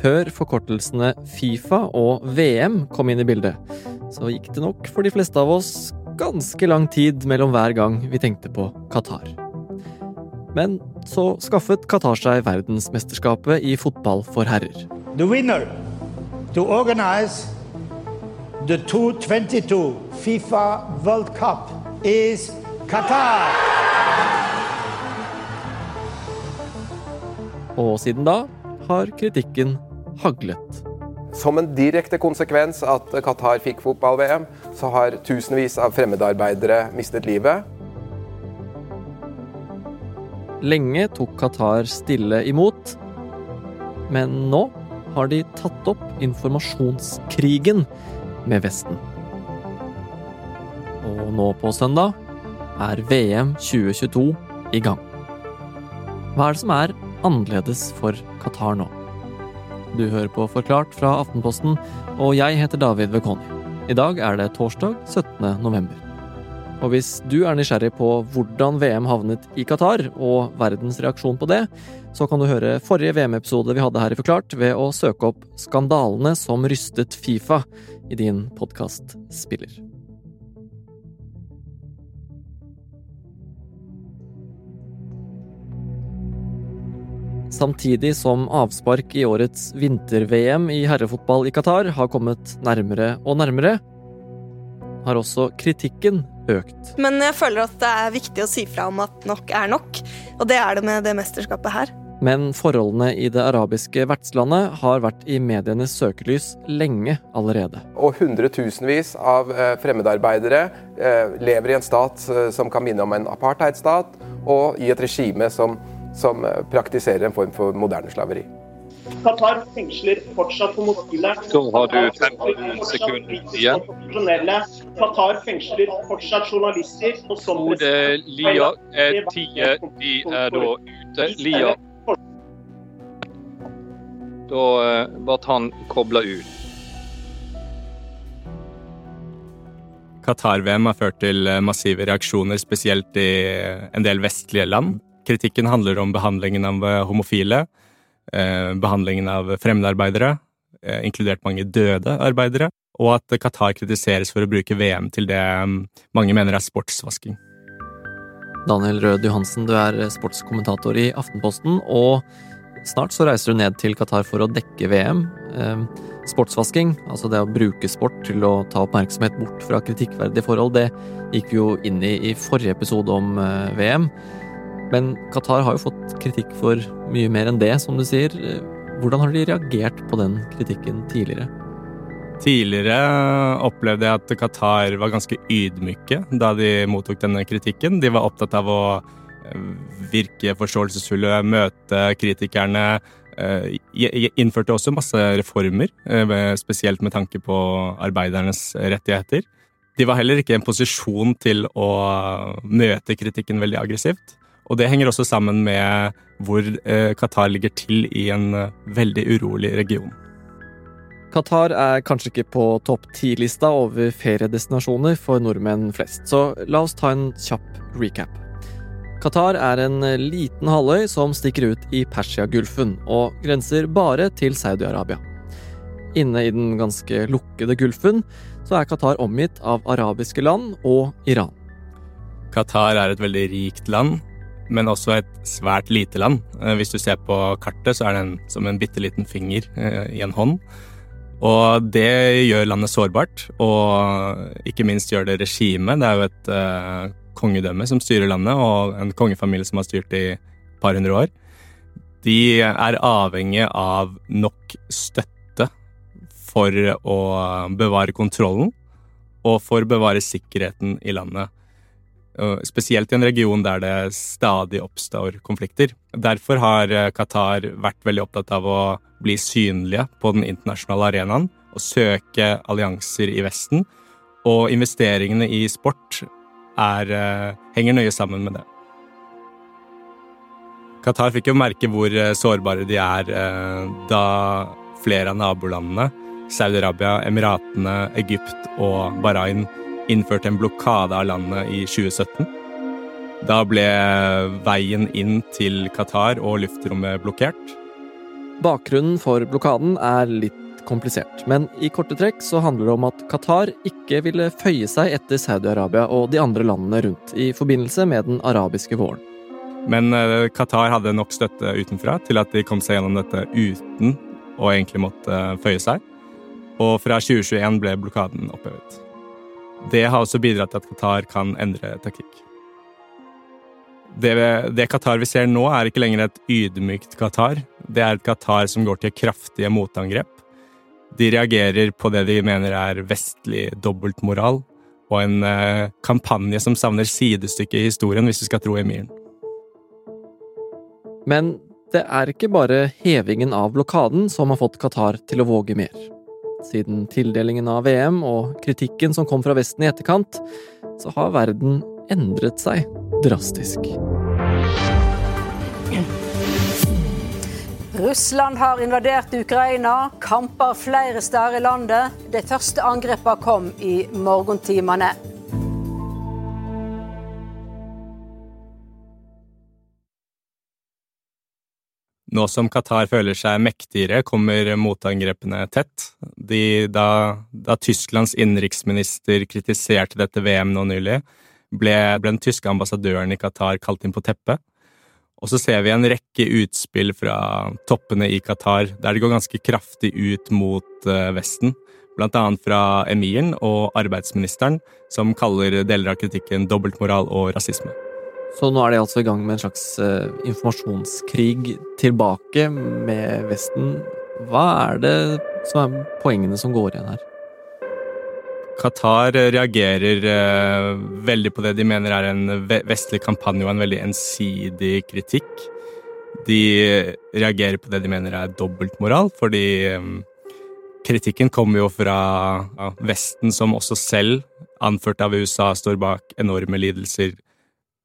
Før forkortelsene Fifa og VM kom inn i bildet, så gikk det nok for de fleste av oss ganske lang tid mellom hver gang vi tenkte på Qatar. Men så skaffet Qatar seg verdensmesterskapet i fotball for herrer. The winner to organize the 2022 FIFA World Cup is Qatar. Og siden da har kritikken haglet. Som en direkte konsekvens at Qatar fikk fotball-VM, så har tusenvis av fremmedarbeidere mistet livet. Lenge tok Qatar stille imot, men nå har de tatt opp informasjonskrigen med Vesten. Og nå på søndag er VM 2022 i gang. Hva er det som er annerledes for Qatar nå? Du hører på Forklart fra Aftenposten, og jeg heter David Vekoni. I dag er det torsdag 17. november. Og hvis du er nysgjerrig på hvordan VM havnet i Qatar, og verdens reaksjon på det, så kan du høre forrige VM-episode vi hadde her i Forklart, ved å søke opp 'Skandalene som rystet Fifa' i din podkastspiller. Samtidig som avspark i årets vinter-VM i herrefotball i Qatar har kommet nærmere og nærmere, har også kritikken økt. Men jeg føler at det er viktig å si fra om at nok er nok, og det er det med det mesterskapet her. Men forholdene i det arabiske vertslandet har vært i medienes søkelys lenge allerede. Og hundretusenvis av eh, fremmedarbeidere eh, lever i en stat eh, som kan minne om en apartheidstat, og i et regime som, som praktiserer en form for moderne slaveri. Qatar fengsler fortsatt homofile. Da har du 15 sekunder igjen. Qatar fengsler fortsatt journalister. Og som Frode Lia er tida, de er da ute. Lia Da ble han kobla ut. Qatar-VM har ført til massive reaksjoner, spesielt i en del vestlige land. Kritikken handler om behandlingen av homofile, behandlingen av fremmedarbeidere, inkludert mange døde arbeidere, og at Qatar kritiseres for å bruke VM til det mange mener er sportsvasking. Daniel Rød Johansen, du er sportskommentator i Aftenposten, og snart så reiser du ned til Qatar for å dekke VM. Sportsvasking, altså det å bruke sport til å ta oppmerksomhet bort fra kritikkverdige forhold, det gikk vi jo inn i i forrige episode om VM. Men Qatar har jo fått kritikk for mye mer enn det, som du sier. Hvordan har de reagert på den kritikken tidligere? Tidligere opplevde jeg at Qatar var ganske ydmyke da de mottok denne kritikken. De var opptatt av å virke forståelsesfulle, møte kritikerne. Innførte også masse reformer, spesielt med tanke på arbeidernes rettigheter. De var heller ikke i en posisjon til å møte kritikken veldig aggressivt. Og det henger også sammen med hvor Qatar ligger til i en veldig urolig region. Qatar er kanskje ikke på topp ti-lista over feriedestinasjoner for nordmenn flest, så la oss ta en kjapp recap. Qatar er en liten halvøy som stikker ut i Persiagulfen, og grenser bare til Saudi-Arabia. Inne i den ganske lukkede gulfen så er Qatar omgitt av arabiske land og Iran. Qatar er et veldig rikt land, men også et svært lite land. Hvis du ser på kartet, så er den som en bitte liten finger i en hånd. Og det gjør landet sårbart, og ikke minst gjør det regimet. Det er jo et uh, kongedømme som styrer landet, og en kongefamilie som har styrt i et par hundre år. De er avhengig av nok støtte for å bevare kontrollen, og for å bevare sikkerheten i landet. Spesielt i en region der det stadig oppstår konflikter. Derfor har Qatar vært veldig opptatt av å bli synlige på den internasjonale arenaen og søke allianser i Vesten. Og investeringene i sport er, henger nøye sammen med det. Qatar fikk jo merke hvor sårbare de er da flere av nabolandene, Saudi-Arabia, Emiratene, Egypt og Bahrain, innførte en blokade av landet i 2017. Da ble veien inn til Qatar og luftrommet blokkert. Bakgrunnen for blokaden er litt komplisert, men i korte trekk så handler det om at Qatar ikke ville føye seg etter Saudi-Arabia og de andre landene rundt i forbindelse med den arabiske våren. Men eh, Qatar hadde nok støtte utenfra til at de kom seg gjennom dette uten å egentlig måtte føye seg. Og fra 2021 ble blokaden opphevet. Det har også bidratt til at Qatar kan endre taktikk. Det, det, Qatar vi ser nå, er ikke lenger et ydmykt Qatar. Det er et Qatar som går til kraftige motangrep. De reagerer på det de mener er vestlig dobbeltmoral, og en eh, kampanje som savner sidestykke i historien, hvis vi skal tro emiren. Men det er ikke bare hevingen av blokaden som har fått Qatar til å våge mer. Siden tildelingen av VM og kritikken som kom fra Vesten i etterkant, så har verden endret seg drastisk. Russland har invadert Ukraina. Kamper flere steder i landet. De første angrepene kom i morgentimene. Nå som Qatar føler seg mektigere, kommer motangrepene tett. De, da, da, Tysklands innenriksminister kritiserte dette VM nå nylig, ble, ble, den tyske ambassadøren i Qatar kalt inn på teppet. Og så ser vi en rekke utspill fra toppene i Qatar der det går ganske kraftig ut mot uh, Vesten. Blant annet fra emiren og arbeidsministeren, som kaller deler av kritikken dobbeltmoral og rasisme. Så nå er de altså i gang med en slags uh, informasjonskrig tilbake med Vesten. Hva er det som er poengene som går igjen her? Qatar reagerer uh, veldig på det de mener er en vestlig kampanje og en veldig ensidig kritikk. De reagerer på det de mener er dobbeltmoral, fordi um, kritikken kommer jo fra Vesten, som også selv, anført av USA, står bak enorme lidelser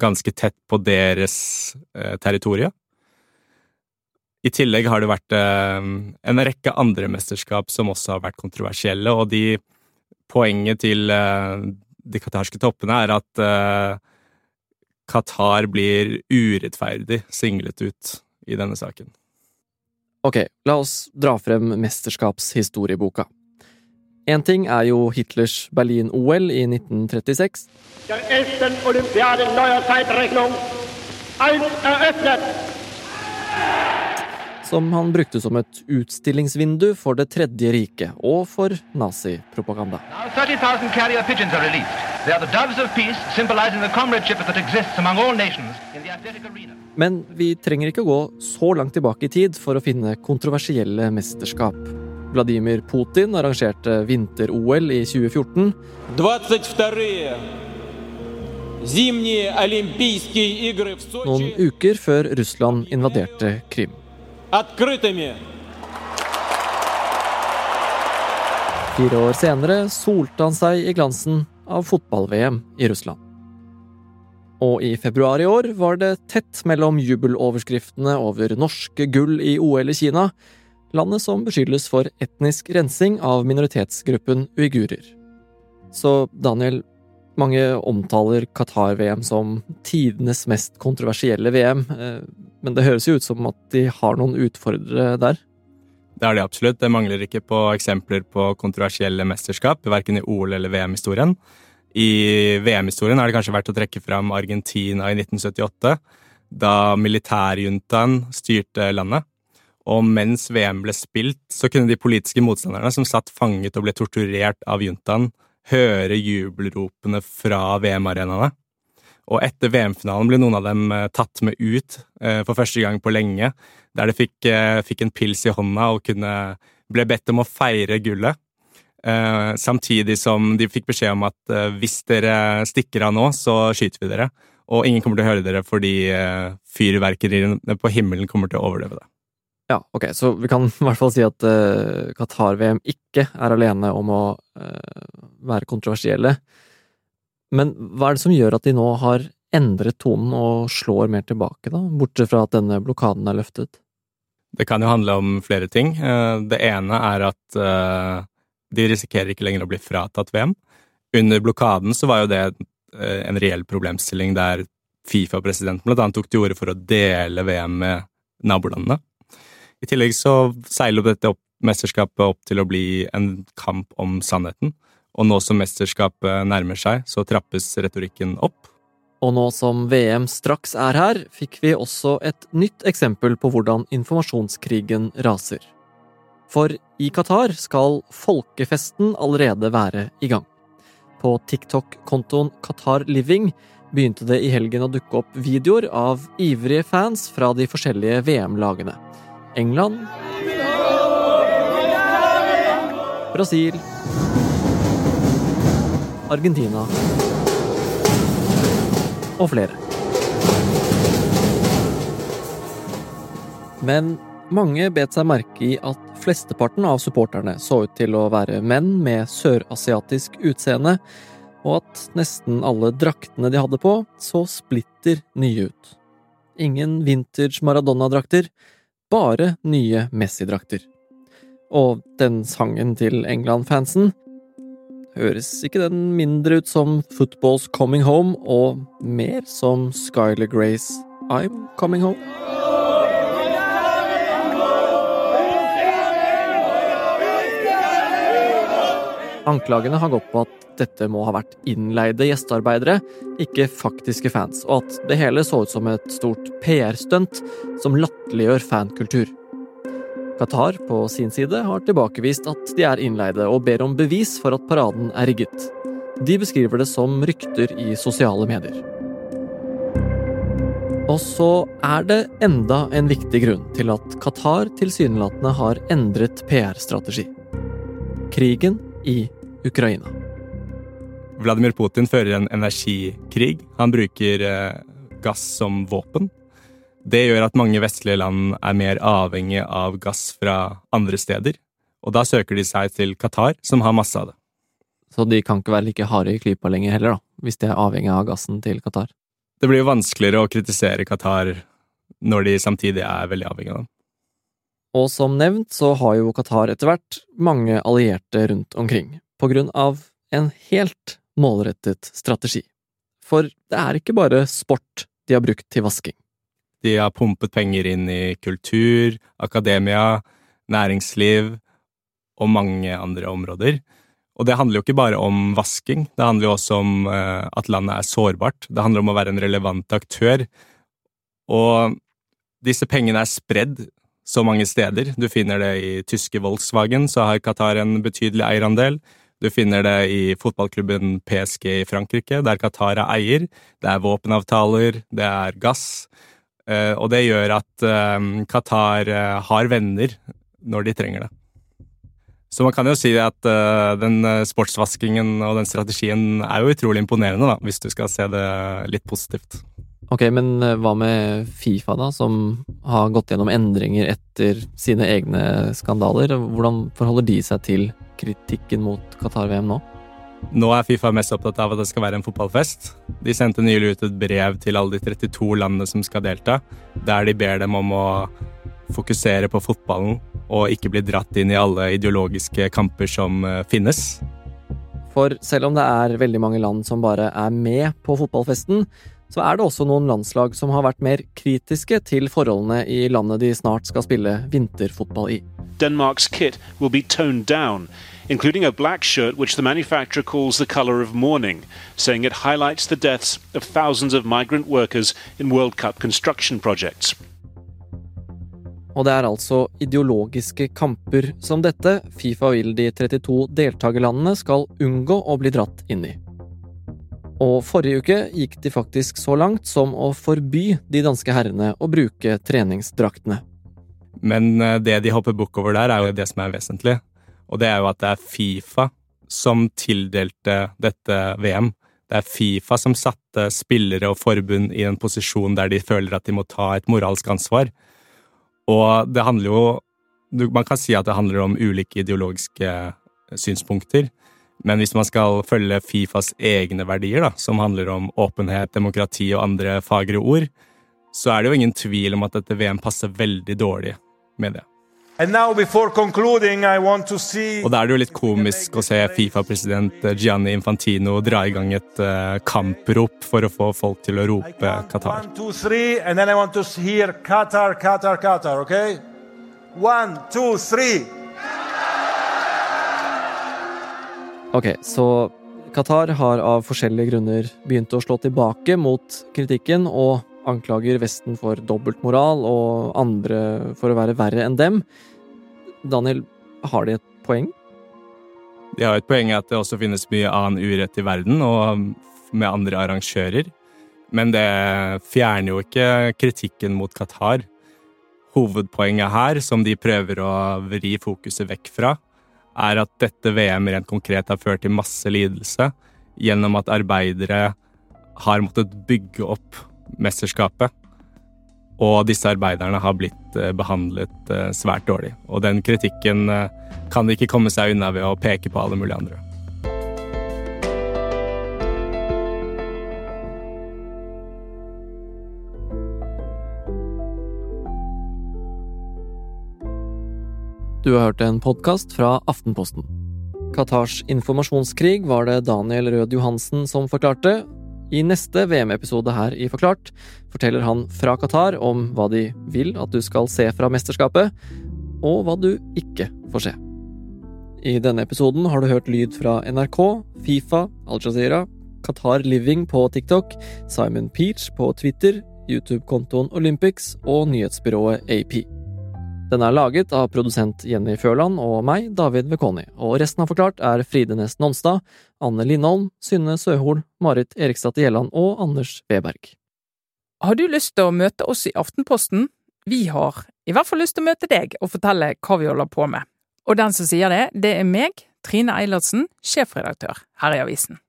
ganske tett på deres eh, territorium. I tillegg har det vært eh, en rekke andre mesterskap som også har vært kontroversielle, og de poenget til eh, de qatarske toppene er at eh, Qatar blir urettferdig singlet ut i denne saken. Ok, la oss dra frem mesterskapshistorieboka. Én ting er jo Hitlers Berlin-OL i 1936. Som han brukte som et utstillingsvindu for Det tredje riket og for nazipropaganda. Men vi trenger ikke gå så langt tilbake i tid for å finne kontroversielle mesterskap. Vladimir Putin arrangerte vinter-OL i 2014. Noen uker før Russland invaderte Krim. Fire år senere solte han seg i glansen av fotball-VM i Russland. Og i februar i år var det tett mellom jubeloverskriftene over norske gull i OL i Kina landet som beskyldes for etnisk rensing av minoritetsgruppen uigurer. Så Daniel, mange omtaler Qatar-VM som tidenes mest kontroversielle VM, eh, men det høres jo ut som at de har noen utfordrere der? Det er det absolutt. Det mangler ikke på eksempler på kontroversielle mesterskap, verken i OL- eller VM-historien. I VM-historien har det kanskje vært å trekke fram Argentina i 1978, da militærjuntaen styrte landet. Og mens VM ble spilt, så kunne de politiske motstanderne som satt fanget og ble torturert av juntaen, høre jubelropene fra VM-arenaene. Og etter VM-finalen ble noen av dem eh, tatt med ut eh, for første gang på lenge, der de fikk, eh, fikk en pils i hånda og kunne, ble bedt om å feire gullet. Samtidig som de fikk beskjed om at hvis dere stikker av nå, så skyter vi dere. Og ingen kommer til å høre dere fordi fyrverkeriene på himmelen kommer til å overdøve det. Ja, ok, så vi kan i hvert fall si at uh, Qatar-VM ikke er alene om å uh, være kontroversielle. Men hva er det som gjør at de nå har endret tonen og slår mer tilbake, da? Bortsett fra at denne blokaden er løftet? Det kan jo handle om flere ting. Uh, det ene er at de risikerer ikke lenger å bli fratatt VM. Under blokaden så var jo det en reell problemstilling der Fifa-presidenten blant annet tok til orde for å dele VM med nabolandene. I tillegg så seiler dette opp, mesterskapet opp til å bli en kamp om sannheten. Og nå som mesterskapet nærmer seg, så trappes retorikken opp. Og nå som VM straks er her, fikk vi også et nytt eksempel på hvordan informasjonskrigen raser. For i Qatar skal folkefesten allerede være i gang. På TikTok-kontoen Qatar Living begynte det i helgen å dukke opp videoer av ivrige fans fra de forskjellige VM-lagene. England Brasil Argentina og flere. Men mange bet seg merke i at flesteparten av supporterne så ut til å være menn med sørasiatisk utseende, og at nesten alle draktene de hadde på, så splitter nye ut. Ingen vintage Maradona-drakter, bare nye Messi-drakter. Og den sangen til England-fansen høres ikke den mindre ut som Football's Coming Home, og mer som Skyler Grace I'm Coming Home? Anklagene har gått på at dette må ha vært innleide gjestearbeidere, ikke faktiske fans, og at det hele så ut som et stort PR-stunt som latterliggjør fankultur. Qatar på sin side har tilbakevist at de er innleide, og ber om bevis for at paraden er rigget. De beskriver det som rykter i sosiale medier. Og så er det enda en viktig grunn til at Qatar tilsynelatende har endret PR-strategi. Krigen i Ukraina. Vladimir Putin fører en energikrig. Han bruker eh, gass som våpen. Det gjør at mange vestlige land er mer avhengig av gass fra andre steder. Og da søker de seg til Qatar, som har masse av det. Så de kan ikke være like harde i klypa lenger heller, da, hvis de er avhengig av gassen til Qatar? Det blir jo vanskeligere å kritisere Qatar når de samtidig er veldig avhengig av dem. Og som nevnt så har jo Qatar etter hvert mange allierte rundt omkring på grunn av en helt målrettet strategi. For det er ikke bare sport de har brukt til vasking. De har pumpet penger inn i kultur, akademia, næringsliv og mange andre områder. Og det handler jo ikke bare om vasking, det handler jo også om eh, at landet er sårbart. Det handler om å være en relevant aktør. Og disse pengene er spredd så mange steder. Du finner det i tyske Volkswagen, så har Qatar en betydelig eierandel. Du finner det i fotballklubben PSG i Frankrike, der Qatar er eier. Det er våpenavtaler, det er gass. Eh, og det gjør at eh, Qatar eh, har venner når de trenger det. Så man kan jo si at den sportsvaskingen og den strategien er jo utrolig imponerende, da, hvis du skal se det litt positivt. Ok, men hva med Fifa, da, som har gått gjennom endringer etter sine egne skandaler? Hvordan forholder de seg til kritikken mot Qatar-VM nå? Nå er Fifa mest opptatt av at det skal være en fotballfest. De sendte nylig ut et brev til alle de 32 landene som skal delta, der de ber dem om å fokusere på fotballen og ikke bli dratt inn i alle ideologiske kamper som eh, finnes. For selv om det er veldig mange land som bare er med på fotballfesten, så er det også noen landslag som har vært mer kritiske til forholdene i landet de snart skal spille vinterfotball i. Denmark's kit will be toned down, including a black shirt which the manufacturer calls the color of mourning, saying it highlights the deaths of thousands of migrant workers in World Cup construction projects. Og det er altså ideologiske kamper som dette Fifa vil de 32 deltakerlandene skal unngå å bli dratt inn i. Og forrige uke gikk de faktisk så langt som å forby de danske herrene å bruke treningsdraktene. Men eh, det de hopper bukk over der, er jo det som er vesentlig. Og det er jo at det er Fifa som tildelte dette VM. Det er Fifa som satte spillere og forbund i en posisjon der de føler at de må ta et moralsk ansvar. Og det handler jo Man kan si at det handler om ulike ideologiske synspunkter. Men hvis man skal følge Fifas egne verdier, da, som handler om åpenhet, demokrati og andre fagre ord, så er det jo ingen tvil om at dette VM passer veldig dårlig med det. Og da er det jo litt komisk å se Fifa-president Gianni Infantino dra i gang et uh, kamprop for å få folk til å rope Qatar. One, two, three. Ok, så Qatar har av forskjellige grunner begynt å slå tilbake mot kritikken og anklager Vesten for dobbeltmoral og andre for å være verre enn dem. Daniel, har de et poeng? De har et poeng at det også finnes mye annen urett i verden, og med andre arrangører. Men det fjerner jo ikke kritikken mot Qatar. Hovedpoenget her, som de prøver å vri fokuset vekk fra, er at dette VM rent konkret har ført til masse lidelse gjennom at arbeidere har måttet bygge opp mesterskapet. Og disse arbeiderne har blitt eh, behandlet eh, svært dårlig. Og den kritikken eh, kan de ikke komme seg unna ved å peke på alle mulige andre. Du har hørt en podkast fra Aftenposten. Qatars informasjonskrig var det Daniel Rød Johansen som forklarte. I neste VM-episode her i Forklart forteller han fra Qatar om hva de vil at du skal se fra mesterskapet, og hva du ikke får se. I denne episoden har du hørt lyd fra NRK, Fifa, Al Jazeera, Qatar Living på TikTok, Simon Peach på Twitter, YouTube-kontoen Olympics og nyhetsbyrået AP. Den er laget av produsent Jenny Førland og meg, David Vekoni, og resten av Forklart er Fride Næss Nonstad, Anne Lindholm, Synne Søhol, Marit Eriksdatter Gjelland og Anders Weberg. Har du lyst til å møte oss i Aftenposten? Vi har i hvert fall lyst til å møte deg og fortelle hva vi holder på med. Og den som sier det, det er meg, Trine Eilertsen, sjefredaktør her i avisen.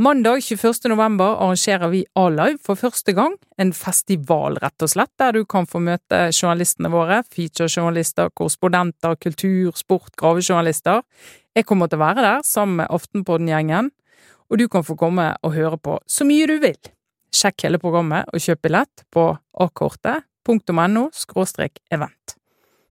Mandag 21. november arrangerer vi A-Live for første gang, en festival rett og slett, der du kan få møte journalistene våre, featurejournalister, korrespondenter, kultur, sport, gravejournalister. Jeg kommer til å være der sammen med Aftenpodden-gjengen, og du kan få komme og høre på så mye du vil. Sjekk hele programmet og kjøp billett på akortet.no – event.